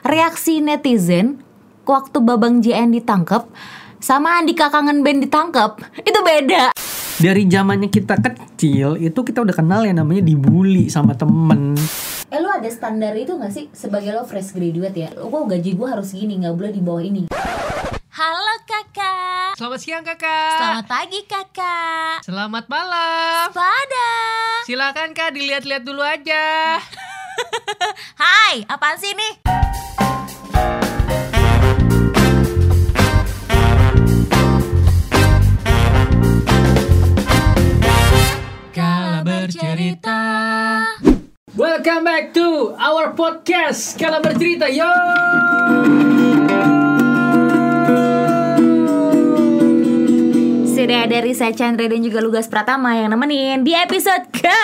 reaksi netizen waktu Babang JN ditangkap sama Andika Kangen Band ditangkap itu beda. Dari zamannya kita kecil itu kita udah kenal yang namanya dibully sama temen. Eh lu ada standar itu gak sih sebagai lo fresh graduate ya? Lo gaji gue harus gini nggak boleh di bawah ini. Halo kakak. Selamat siang kakak. Selamat pagi kakak. Selamat malam. Pada. Silakan kak dilihat-lihat dulu aja. Hai, apaan sih nih? Bercerita. Welcome back to our podcast Kala bercerita yo. Sudah dari saya Chandra dan juga Lugas Pratama yang nemenin di episode ke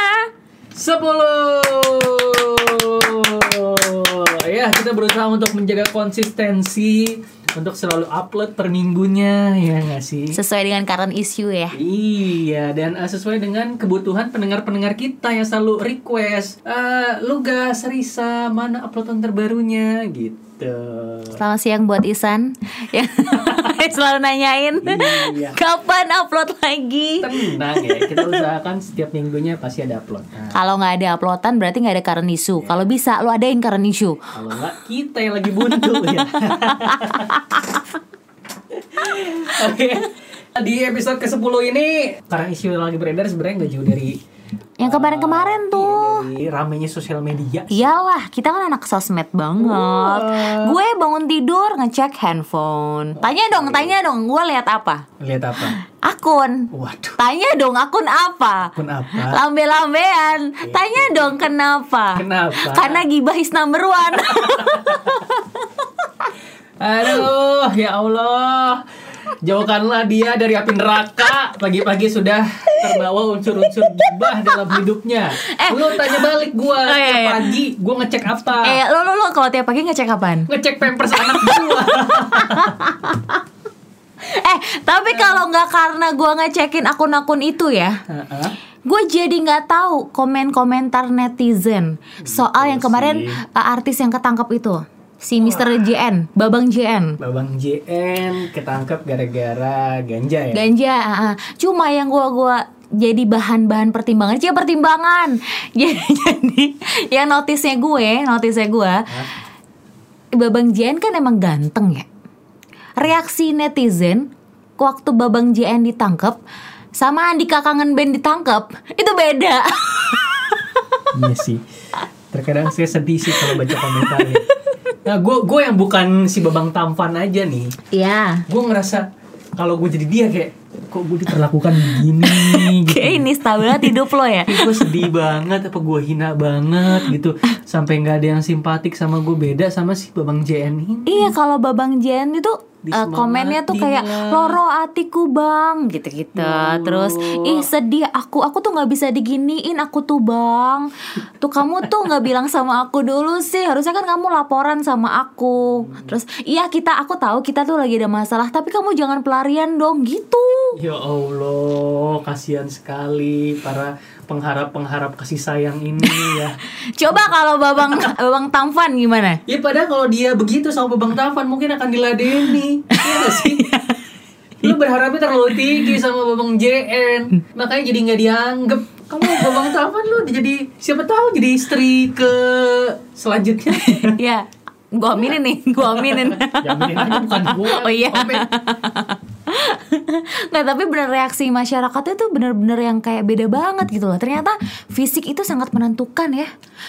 10 Ya kita berusaha untuk menjaga konsistensi Untuk selalu upload per minggunya Ya nggak sih? sesuai dengan current issue ya. Iya, dan uh, sesuai dengan kebutuhan pendengar-pendengar kita yang selalu request, uh, Lugas, Risa, mana uploadan terbarunya gitu. Selamat siang buat Isan yang selalu nanyain Iya. kapan upload lagi. Tenang ya, kita usahakan setiap minggunya pasti ada upload. Nah, Kalau nggak ada uploadan berarti nggak ada current issue. Kalau bisa lo adain current issue. kalau nggak kita yang lagi buntu ya. Oke. Di episode ke-10 ini karena isu yang lagi beredar sebenarnya nggak jauh dari Yang kemarin-kemarin tuh. dari ramenya sosial media. Iyalah, kita kan anak sosmed banget. Gue bangun tidur ngecek handphone. Tanya dong, tanya dong, gue lihat apa? Lihat apa? Akun. Waduh, Tanya dong, akun apa? akun apa? Lambe-lambean. Tanya dong kenapa? Kenapa? Karena gibah is number one. Aduh, ya Allah. Jauhkanlah dia dari api neraka. Pagi-pagi sudah terbawa unsur-unsur gibah dalam hidupnya. Eh. Lu tanya balik gua Oh, iya, tiap iya. pagi gua ngecek apa? eh, lo lo lo kalau tiap pagi ngecek apaan? Ngecek pampers anak gua. Eh, tapi kalau nggak karena gue ngecekin akun-akun itu ya, Heeh. gue jadi nggak tahu komen-komentar netizen soal yang kemarin sih. uh, artis yang ketangkep itu, si Mr. JN, Babang JN. Babang JN ketangkep gara-gara ganja ya. Ganja, ah. cuma yang gua gua jadi bahan-bahan pertimbangan, cia pertimbangan. jadi, jadi yang notisnya gue, notisnya gue, Babang JN kan emang ganteng ya. Reaksi netizen waktu Babang JN ditangkap sama Andika Kangen Band ditangkap itu beda. Iya sih. Terkadang saya sedih sih kalau baca komentarnya. Nah, gue gue yang bukan si Babang Tampan aja nih. Iya. Gue ngerasa kalau gue jadi dia kayak kok gue diperlakukan begini gitu. Kayak ini stabil banget hidup lo ya. gue sedih banget apa gue hina banget gitu sampai nggak ada yang simpatik sama gue beda sama si babang JN ini Iya kalau Babang Jen itu uh, komennya tuh kayak loro atiku bang gitu-gitu. Ya Terus ih sedih aku aku tuh nggak bisa diginiin aku tuh bang. Tuh kamu tuh nggak bilang sama aku dulu sih. Harusnya kan kamu laporan sama aku. Terus iya kita aku tahu kita tuh lagi ada masalah tapi kamu jangan pelarian dong gitu. Ya Allah kasihan sekali para pengharap-pengharap kasih sayang ini ya. Coba kalau Babang Babang Tampan gimana? ya padahal kalau dia begitu sama babang Tavan mungkin akan diladeni. Iya gak sih? Lu berharapnya terlalu tinggi sama babang JN makanya jadi nggak dianggap. Kamu babang Tavan lu jadi siapa tahu jadi istri ke selanjutnya. Ya, gua aminin nih, gua aminin. Jaminin aja bukan gue Oh iya. Nggak tapi bener reaksi masyarakatnya tuh bener-bener yang kayak beda banget gitu loh. Ternyata fisik itu sangat menentukan ya.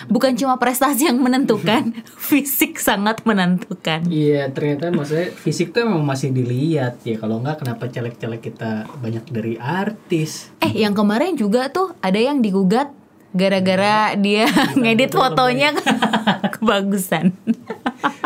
Bukan cuma prestasi yang menentukan Fisik sangat menentukan. Iya ternyata maksudnya fisik tuh emang masih dilihat ya. Kalau nggak kenapa celek-celek kita banyak dari artis? Eh yang kemarin juga tuh ada yang digugat Gara-gara dia ngedit fotonya kebagusan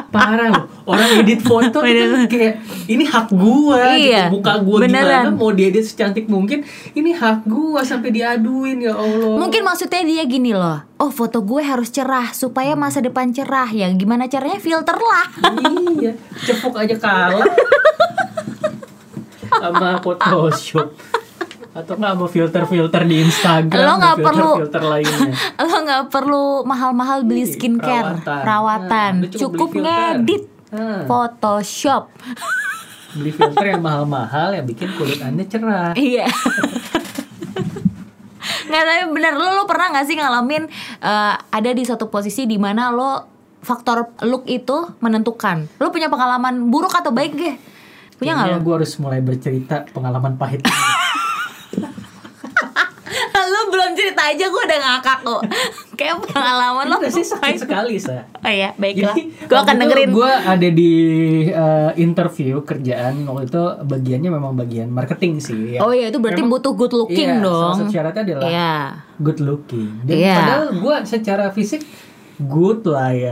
parah loh. Orang edit foto Bener. kayak ini hak gua Iya, gitu muka gua beneran. gimana mau diedit secantik mungkin ini hak gua sampai diaduin ya Allah. Mungkin maksudnya dia gini loh Oh foto gue harus cerah Supaya masa depan cerah. Ya gimana caranya? Filter lah. Iya cepuk aja kalah. Sama Photoshop Atau nggak mau filter-filter di Instagram Lo nggak perlu- filter-filter lainnya. Lo nggak perlu mahal-mahal beli skincare, perawatan. perawatan, Nah, cukup cukup filter. ngedit, Ah. Photoshop. Beli filter yang mahal-mahal yang bikin kulit anda cerah. Iya. Nggak tapi bener lo lo pernah nggak sih ngalamin eh, ada di satu posisi di mana lo faktor look itu menentukan. Lo punya pengalaman buruk atau baik gak? Punya nggak lo? Gue harus mulai bercerita pengalaman pahit. ini. lo belum cerita aja gue udah ngakak kok. Kayak pengalaman lo. Sih sakit sekali saya. Oh iya, baiklah. Gue akan dengerin. Gue ada di eh, interview kerjaan waktu itu bagiannya memang bagian marketing sih. Ya. Oh iya, itu berarti Memang- butuh good looking Iya, dong. Salah satu syaratnya adalah Iya. good looking. Dan Iya. padahal gue secara fisik good lah ya.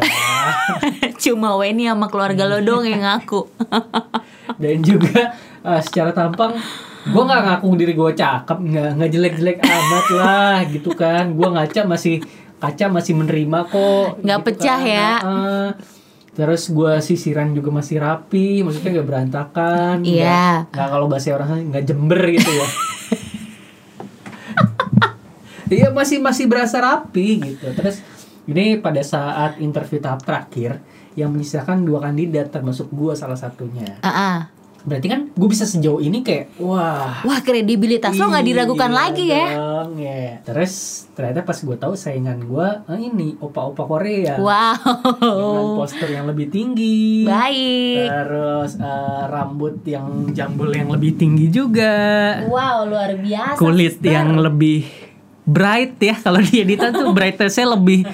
Cuma Weni sama keluarga lo dong yang ngaku. Dan juga eh, secara tampang gue nggak ngaku diri gue cakep, nggak nggak jelek-jelek amat lah gitu kan. Gue ngaca masih kaca masih menerima kok. Nggak gitu pecah kan. ya. Heeh. Terus gue sisiran juga masih rapi, maksudnya nggak berantakan. Iya. nggak- Nggak kalau bahasa orang nggak jember gitu ya. Iya masih masih berasa rapi gitu. Terus ini pada saat interview tahap terakhir yang menyisakan dua kandidat termasuk gue salah satunya. Ah, ah. Berarti kan gue bisa sejauh ini kayak wah. Wah kredibilitas lo nggak diragukan iya lagi ya. dong, ya. Terus ternyata pas gue tahu saingan gue ah, ini opa-opa Korea dengan Wow. poster yang lebih tinggi. Baik. Terus eh, rambut yang jambul yang lebih tinggi juga. Wow luar biasa. Kulit sister. yang lebih bright ya kalau di editan tuh brightnessnya lebih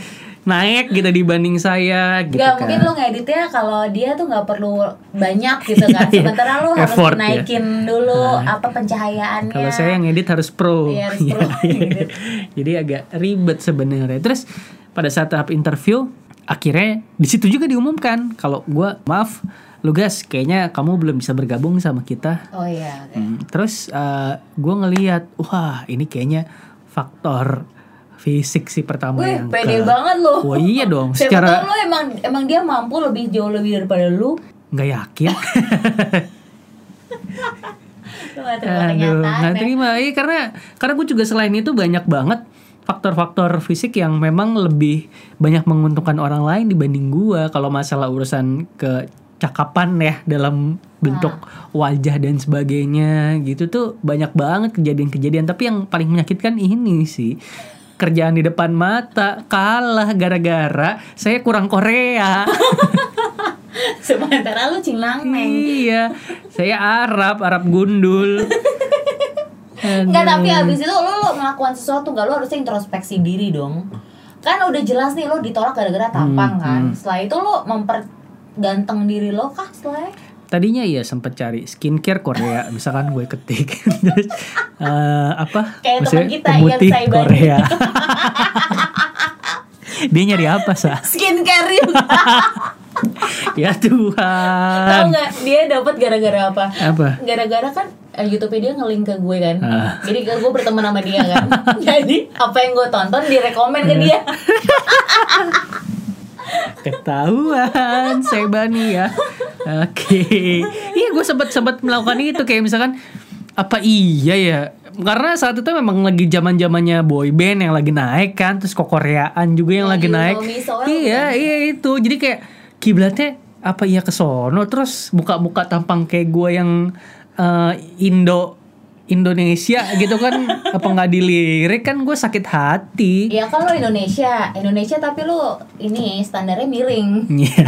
naik gitu dibanding saya gitu Gak kan. mungkin lo ngeditnya kalau dia tuh nggak perlu banyak gitu kan. Iya, Sementara lo harus effort ya. naikin dulu apa pencahayaannya. Kalau saya yang edit harus pro. Iya, harus pro. Iya. Jadi agak ribet sebenarnya. Terus pada saat tahap interview, akhirnya di situ juga diumumkan kalau gua maaf, lu guys, kayaknya kamu belum bisa bergabung sama kita. Oh iya. oke. Hmm, Terus eh, gua ngelihat, wah ini kayaknya faktor fisik sih pertama Wih, yang pede ke- banget lo. Wah iya dong, Siapa secara tahu lo emang emang dia mampu lebih jauh lebih daripada lu. nggak yakin. Gak terima Aduh, ya. terima. Iya karena karena gue juga selain itu banyak banget faktor-faktor fisik yang memang lebih banyak menguntungkan orang lain dibanding gua kalau masalah urusan kecakapan ya dalam bentuk wajah dan sebagainya gitu tuh banyak banget kejadian-kejadian tapi yang paling menyakitkan ini sih kerjaan di depan mata kalah gara-gara saya kurang Korea Sementara lu cinlang neng. iya saya Arab Arab gundul Enggak tapi abis itu lo, lo melakukan sesuatu nggak lo harusnya introspeksi diri dong. Kan udah jelas nih lo ditolak gara-gara tampang Hmm, kan. Setelah itu lo memperganteng diri lo kah setelah tadinya ya sempet cari skincare Korea misalkan gue ketik terus eh, apa Kayak maksudnya kita yang pemutih. Korea dia nyari apa sah skincare juga. ya Tahu Tuhan nggak dia dapat gara-gara apa? apa Gara-gara kan eh, YouTube dia ngelink ke gue kan. Ah. Jadi gue berteman sama dia kan. Jadi apa yang gue tonton direkomend ke dia. Ketahuan saya bani ya. Oke. Iya gue sempat sempat melakukan itu kayak misalkan apa iya ya? Karena saat itu memang lagi zaman zamannya boy band yang lagi naik kan terus kok Koreaan juga yang Oh, lagi you naik. So well, iya iya itu. Jadi kayak kiblatnya apa iya ke sono. Terus buka-buka tampang kayak gue yang eh, Indo Indonesia gitu kan apa nggak dilirik kan gue sakit hati Ya kan lo Indonesia, Indonesia tapi lo ini standarnya miring. Iya,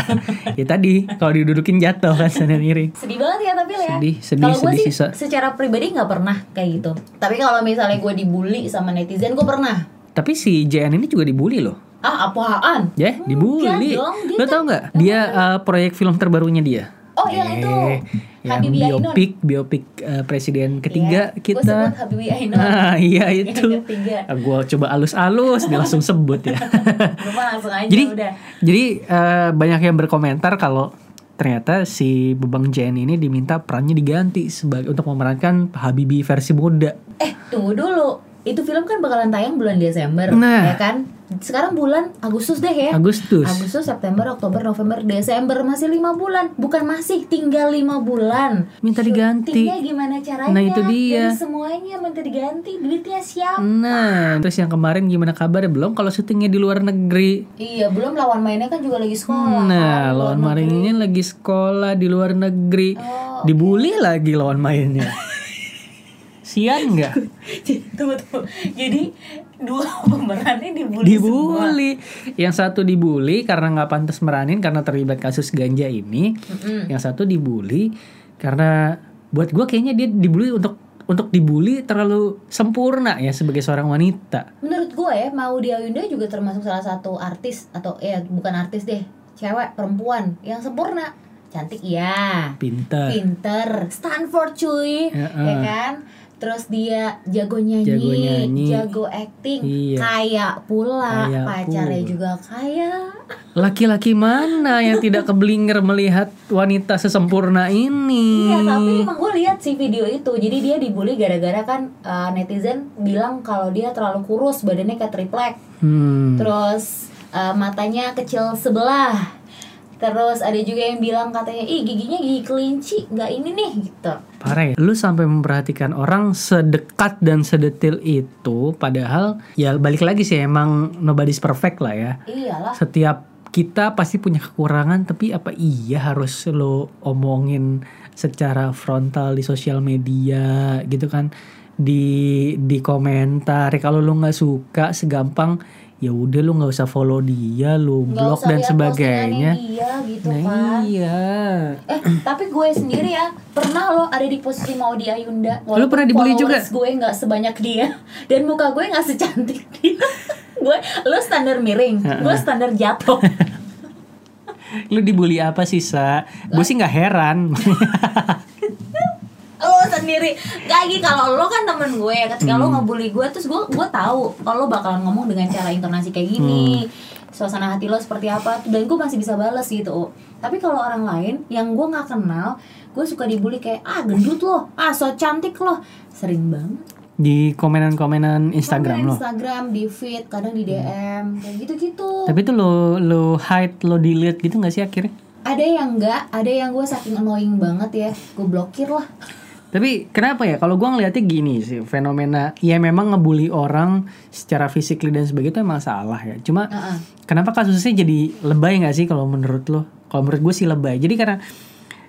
ya tadi kalau didudukin jatuh kan sana miring. Sedih banget ya tapi ya. Sedih, sedih, Kalau gue sedih sih sisa. secara pribadi nggak pernah kayak gitu. Tapi kalau misalnya gue dibully sama netizen gue pernah. Tapi si JN ini juga dibully loh. Ah apaan? Ya, dibully. Enggak dong, dia Lo tau nggak? Dia uh, proyek film terbarunya dia. Oh yang itu yang Habibie Ainun. biopik, biopik uh, presiden ketiga Iya, Gue sebut kita. Habibie Ainun. Nah, iya itu. Ketiga. Gue coba alus-alus, dia langsung sebut ya. Langsung aja jadi, udah. jadi uh, banyak yang berkomentar kalau ternyata si Bebang JN ini diminta perannya diganti sebagai untuk memerankan Habibie versi muda. Eh tunggu dulu. Itu film kan bakalan tayang bulan Desember, Nah. ya kan? Sekarang bulan Agustus deh ya. Agustus. Agustus, September, Oktober, November, Desember masih lima bulan, bukan masih tinggal lima bulan. Minta diganti. Syutingnya gimana caranya? Nah, itu dia. Dari semuanya minta diganti, duitnya siapa? Nah, terus yang kemarin gimana kabarnya belum kalau syutingnya di luar negeri? Iya, belum lawan mainnya kan juga lagi sekolah. Nah, lawan mainnya lagi sekolah di luar negeri. Oh, Dibully lagi lawan mainnya. Sian nggak? tunggu tunggu. Jadi dua pemeran ini dibully, semua. Dibully. Yang satu dibully karena nggak pantas meranin karena terlibat kasus ganja ini. Mm-mm. Yang satu dibully karena buat gua kayaknya dia dibully untuk untuk dibully terlalu sempurna ya sebagai seorang wanita. Menurut gue ya, Maudy Ayunda juga termasuk salah satu artis atau ya bukan artis deh, cewek perempuan yang sempurna, cantik ya, Pintar. pinter, Stanford cuy, Ya, ya eh. kan? Terus dia jago nyanyi, Jago nyanyi. jago acting, Iya. kaya pula, Kaya pacarnya pula. juga kaya. Laki-laki mana yang tidak keblinger melihat wanita sesempurna ini? Iya, tapi emang gue lihat sih video itu. Jadi dia dibully gara-gara kan uh, netizen bilang kalau dia terlalu kurus, badannya kayak triplek. Hmm. Terus uh, matanya kecil sebelah. Terus ada juga yang bilang katanya, ih giginya gigi kelinci, nggak ini nih gitu. Parah ya. Lu sampai memperhatikan orang sedekat dan sedetil itu padahal ya balik lagi sih emang nobody's perfect lah ya. Iyalah. Setiap kita pasti punya kekurangan tapi apa iya harus lo omongin secara frontal di sosial media gitu kan di di komentar kalau lu nggak suka segampang ya udah lu nggak usah follow dia lu blok usah dan sebagainya dia gitu nah kan. iya Eh, tapi gue sendiri ya pernah lo ada di posisi mau di Ayunda. Lu pernah dibully juga? gue nggak sebanyak dia dan muka gue nggak secantik dia. gue, lo standar miring, gue standar jatuh. lu dibully apa sih sa gue sih nggak heran lo sendiri. Lagi kalau lo kan temen gue ketika Hmm. lo ngebully gue terus gue gue tahu kalau lo bakalan ngomong dengan cara intonasi kayak gini Hmm. suasana hati lo seperti apa dan gue masih bisa balas gitu. Tapi kalau orang lain yang gue nggak kenal gue suka dibully kayak ah gendut lo ah so cantik lo. Sering banget. Di komenan-komenan Instagram Komen lo? Instagram di feed kadang di DM kayak gitu gitu tapi itu lo lo hide lo delete gitu nggak sih akhirnya? Ada yang enggak ada yang gue saking annoying banget ya gue blokir lah Tapi kenapa ya kalau gua ngeliatnya gini sih fenomena ya memang ngebully orang secara fisik dan sebagainya itu emang salah ya. Cuma Heeh. kenapa kasusnya jadi lebay nggak sih kalau menurut lo? Kalau menurut gue sih lebay. Jadi karena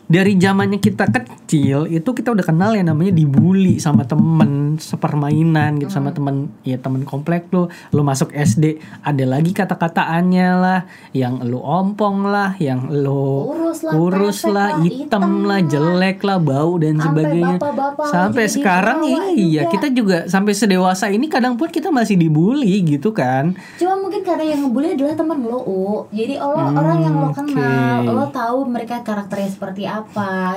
dari zamannya kita kecil itu kita udah kenal yang namanya dibully sama temen sepermainan gitu sama temen ya temen komplek lo lo masuk SD ada lagi kata-kataannya lah yang lo ompong lah yang lo Kurus lah, pesek lah hitam lah jelek lah bau dan Sampai sebagainya sampai sekarang iya juga. kita juga sampai sedewasa ini kadang pun kita masih dibully gitu kan Cuma mungkin karena yang ngebully adalah teman lo, U. Jadi lo orang yang lo Hmm, kenal, oke. lo tahu mereka karakternya seperti apa.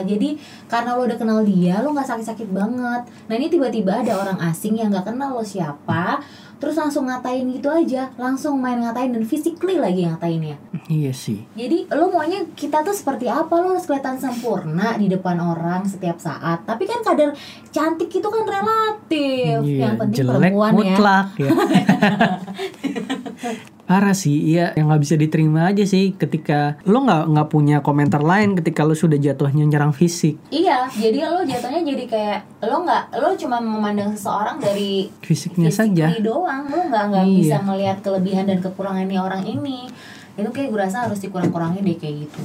Jadi karena lo udah kenal dia, lo nggak sakit-sakit banget. Nah ini tiba-tiba ada orang asing yang nggak kenal lo siapa, terus langsung ngatain gitu aja, langsung main ngatain dan physically lagi ngatainnya. iya sih Jadi lo maunya kita tuh seperti apa? Lo harus kelihatan sempurna di depan orang setiap saat. Tapi kan kadar cantik itu kan relatif. Iya, yang penting jelek perempuan ya. mutlak ya. Parah sih, iya yang nggak bisa diterima aja sih ketika lo nggak nggak punya komentar lain ketika lo sudah jatuhnya nyerang fisik Iya, jadi lo jatuhnya jadi kayak lo nggak lo cuma memandang seseorang dari fisiknya physically saja. doang, lo nggak nggak Iya. bisa melihat kelebihan dan kekurangannya orang ini. Itu kayak gue rasa harus dikurang-kurangin deh kayak gitu.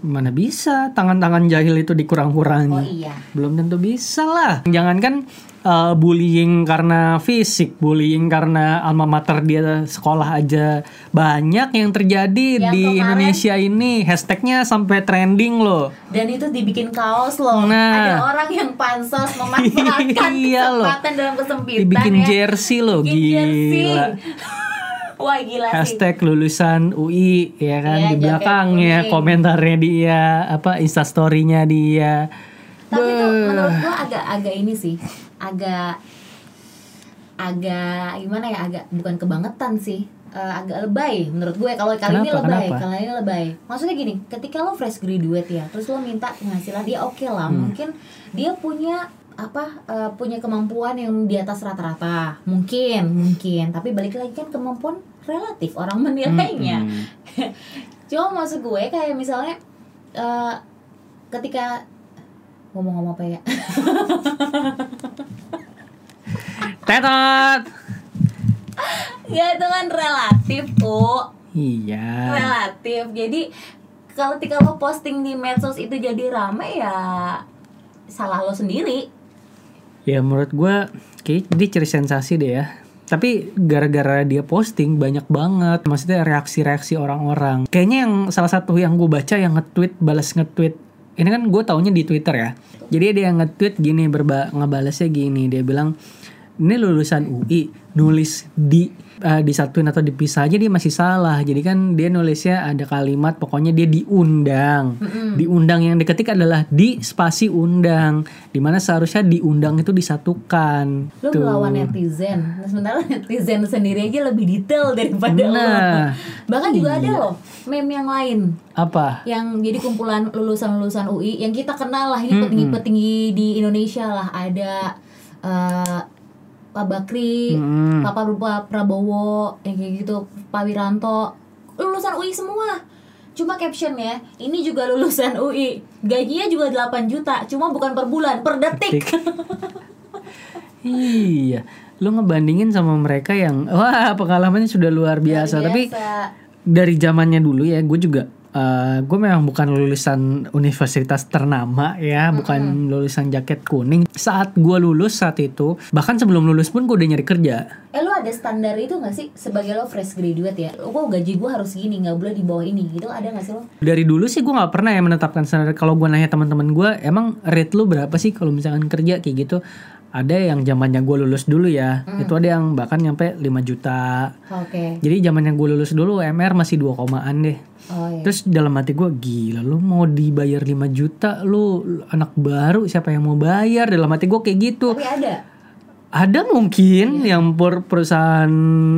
Mana bisa tangan-tangan jahil itu Oh dikurang-kurangi? iya. Belum tentu bisa lah. Jangankan uh, bullying karena fisik, bullying karena alma mater dia sekolah aja banyak yang terjadi Yang di kemarin- Indonesia ini. Hashtagnya sampai trending loh. Dan itu dibikin kaos loh. Nah. Ada orang yang pansos memanfaatkan Iya loh. kesempatan dalam kesempitan Dibikin ya. jersey loh, Bikin jersey. gila. Wah gila sih. Hashtag lulusan UI ya kan Iya, di jaket belakangnya komentarnya dia apa instastorynya dia. Tapi Beuh. menurut gua agak agak ini sih, agak agak gimana ya agak bukan kebangetan sih. Eh, agak lebay menurut gue. Kalau kali ini lebay kali ini lebay. Maksudnya gini ketika lo fresh graduate ya terus lo minta penghasilan dia oke lah. Hmm. mungkin dia punya apa eh, punya kemampuan yang di atas rata-rata. Mungkin mungkin. Tapi balik lagi kan kemampuan relatif orang menilainya. Hmm. cuma maksud gue kayak misalnya eh, ketika ngomong-ngomong apa ya Tetot. ya itu kan relatif kok Iya. relatif jadi kalau ketika lo posting di medsos itu jadi rame ya salah lo sendiri Ya menurut gua kayak dia cari sensasi deh ya. Tapi gara-gara dia posting banyak banget maksudnya reaksi-reaksi orang-orang. Kayaknya yang salah satu yang gue baca yang nge-tweet balas nge-tweet. Ini kan gue taunya di Twitter ya. Jadi dia yang nge-tweet gini berba ngebalasnya gini dia bilang ini lulusan UI nulis di eh, disatuin atau dipisah aja dia masih salah. Jadi kan dia nulisnya ada kalimat pokoknya dia diundang. Diundang yang diketik adalah di spasi undang. Di mana seharusnya diundang itu disatukan. lo Tuh. melawan netizen sementara netizen sendiri aja lebih detail daripada lo Nah. bahkan juga ada loh meme yang lain Apa? yang jadi kumpulan lulusan-lulusan UI yang kita kenal lah ini petinggi-petinggi di Indonesia lah ada eh, Pak Bakri, Hmm. Pak Pak Prabowo, yang kayak gitu, Pak Wiranto, lulusan UI semua. Cuma captionnya, ini juga lulusan UI, gajinya juga 8 juta, cuma bukan per bulan, per detik. iya. Lu ngebandingin sama mereka yang wah pengalamannya sudah luar biasa. Tapi Biasa. dari zamannya dulu ya, gue juga eh gue memang bukan lulusan universitas ternama ya, bukan lulusan jaket kuning. Saat gue lulus saat itu, bahkan sebelum lulus pun gue udah nyari kerja. Eh lu ada standar itu gak sih sebagai lo fresh graduate ya? Lo gaji gue harus gini, nggak boleh di bawah ini gitu ada gak sih lo? Dari dulu sih gue nggak pernah ya menetapkan standar. Kalau gue nanya teman-teman gue, emang rate lu berapa sih kalau misalkan kerja kayak gitu? Ada yang zamannya gue lulus dulu ya, itu ada yang bahkan nyampe 5 juta. Oke. Jadi zamannya gue lulus dulu UMR masih 2 komaan deh. Oh iya. Terus dalam hati gue gila lu mau dibayar 5 juta lu anak baru siapa yang mau bayar dalam hati gue kayak gitu. Tapi ada. Ada mungkin yang per perusahaan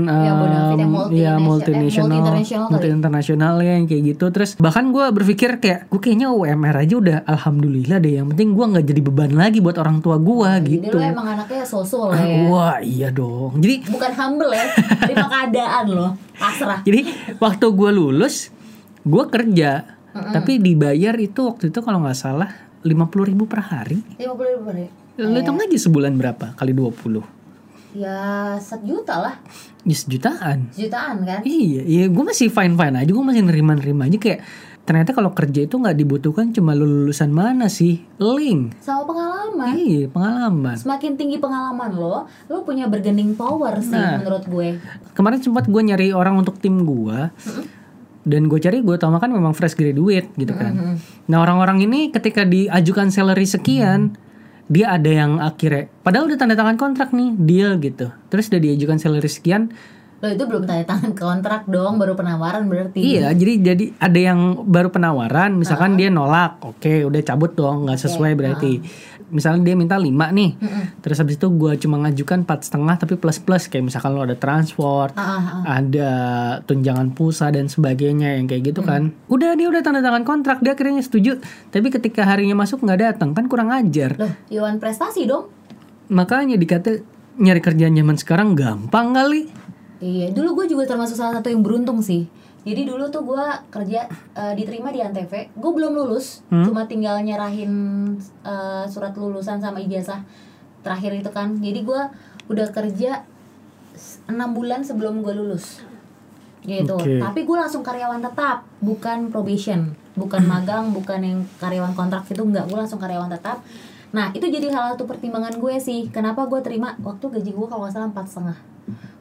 Ya, um, multi- ya nation- eh, multinasional, multi-internasional kali. multi internasional ya yang kayak gitu. Terus bahkan gue berpikir kayak gue kayaknya UMR aja udah alhamdulillah deh. Yang penting gue nggak jadi beban lagi buat orang tua gue Jadi gitu. lo emang anaknya sosol lah ya. Wah iya dong. Jadi Bukan humble ya, terima keadaan lo. Pasrah. Jadi waktu gue lulus, gue kerja, tapi dibayar itu waktu itu kalau nggak salah 50.000 ribu per hari. 50 ribu per hari. Lu hitung aja sebulan berapa kali 20 Ya, sejuta lah. Ya sejutaan. Sejutaan kan? Iya, iya gue masih fine fine aja, gue masih nerima-nerima aja kayak ternyata kalau kerja itu nggak dibutuhkan cuma lu lulusan mana sih, link. Sama pengalaman. Iya pengalaman. Semakin tinggi pengalaman lo, lo punya bargaining power sih Nah. menurut gue. Kemarin sempat gue nyari orang untuk tim gue. Dan gue cari gue utamakan memang fresh graduate gitu kan. Nah orang-orang ini ketika diajukan salary sekian, dia ada yang akhirnya, padahal udah tanda tangan kontrak nih, deal gitu. Terus udah diajukan salary sekian, Lo itu belum tanda tangan kontrak dong, baru penawaran berarti. Iya, jadi jadi ada yang baru penawaran, misalkan dia nolak, oke, udah cabut dong, nggak sesuai berarti. Misalnya dia minta 5 nih, terus habis itu gue cuma ngajukan empat setengah tapi plus plus kayak misalkan lo ada transport, ah, ah. ada tunjangan pulsa dan sebagainya yang kayak gitu kan. Udah dia udah tanda tangan kontrak, dia akhirnya setuju. Tapi ketika harinya masuk nggak datang kan kurang ajar. Loh, Iwan prestasi dong. Makanya dikata nyari kerjaan zaman sekarang gampang kali. Iya, dulu gue juga termasuk salah satu yang beruntung sih. Jadi dulu tuh gue kerja eh, diterima di Antv, gue belum lulus, cuma tinggal nyerahin eh, surat lulusan sama ijazah terakhir itu kan. Jadi gue udah kerja enam bulan sebelum gue lulus, gitu. Oke. Tapi gue langsung karyawan tetap, bukan probation, bukan magang, bukan yang karyawan kontrak itu enggak, gue langsung karyawan tetap. Nah itu jadi salah satu pertimbangan gue sih, kenapa gue terima waktu gaji gue kalau nggak salah empat setengah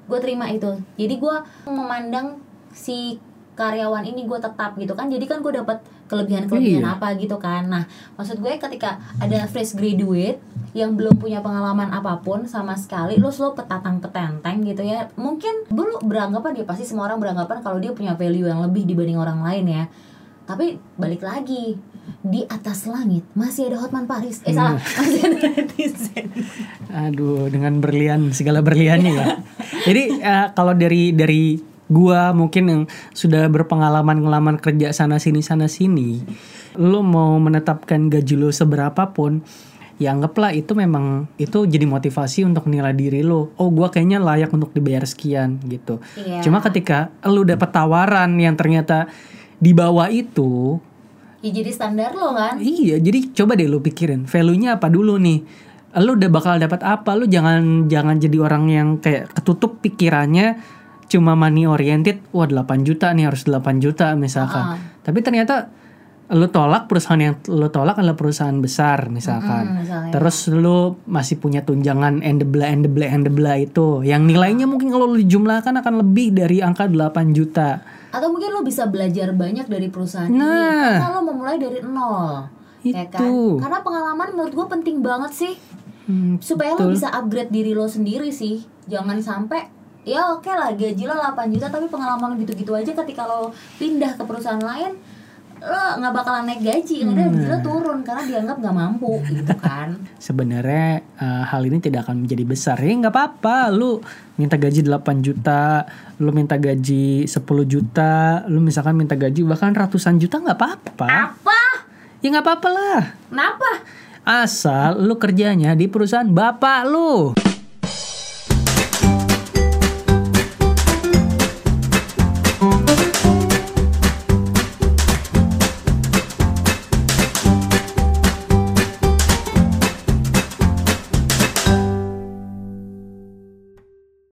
gue terima itu. Jadi gue memandang si karyawan ini gue tetap gitu kan. Jadi kan gue dapat kelebihan kelebihan Iya. apa gitu kan. Nah maksud gue ketika ada fresh graduate yang belum punya pengalaman apa pun sama sekali lu selalu petatang petenteng gitu ya. Mungkin dulu beranggapan dia pasti semua orang beranggapan kalau dia punya value yang lebih dibanding orang lain ya tapi balik lagi di atas langit masih ada Hotman Paris. Eh salah. Masih ada netizen. Aduh, dengan berlian segala berliannya ya. Jadi eh, kalau dari dari gua mungkin yang sudah berpengalaman ngelamar kerja sana sini sana sini, lo mau menetapkan gaji lo seberapa pun, ya anggaplah itu memang itu jadi motivasi untuk nilai diri lo. Oh gua kayaknya layak untuk dibayar sekian gitu. Iya. cuma ketika lu dapet tawaran yang ternyata di bawah itu Ya jadi standar lo kan. Iya, jadi coba deh lu pikirin value-nya apa dulu nih. Lu udah bakal dapat apa? Lu jangan jangan jadi orang yang kayak ketutup pikirannya cuma money oriented. Wah, 8 juta nih harus 8 juta misalkan. Tapi ternyata lu tolak perusahaan yang lu tolak adalah perusahaan besar misalkan. Hmm, misalnya. Terus lu masih punya tunjangan endebla endebla endebla itu yang nilainya mungkin kalau lu jumlahkan akan lebih dari angka 8 juta. Atau mungkin lo bisa belajar banyak dari perusahaan Nah. ini karena lo memulai dari nol. Ya kan? Itu. Karena pengalaman menurut gue penting banget sih. Hmm, Supaya lo bisa upgrade diri lo sendiri sih. Jangan sampai ya oke lah gaji lo 8 juta tapi pengalaman gitu-gitu aja ketika lo pindah ke perusahaan lain lo nggak bakalan naik gaji, udah gaji lo turun karena dianggap nggak mampu gitu kan. sebenarnya eh, hal ini tidak akan menjadi besar. Ya nggak apa-apa. Lu minta gaji 8 juta lu minta gaji 10 juta lu misalkan minta gaji bahkan ratusan juta nggak apa-apa. Apa? ya nggak apa-apa lah. Kenapa? asal lu kerjanya di perusahaan bapak lu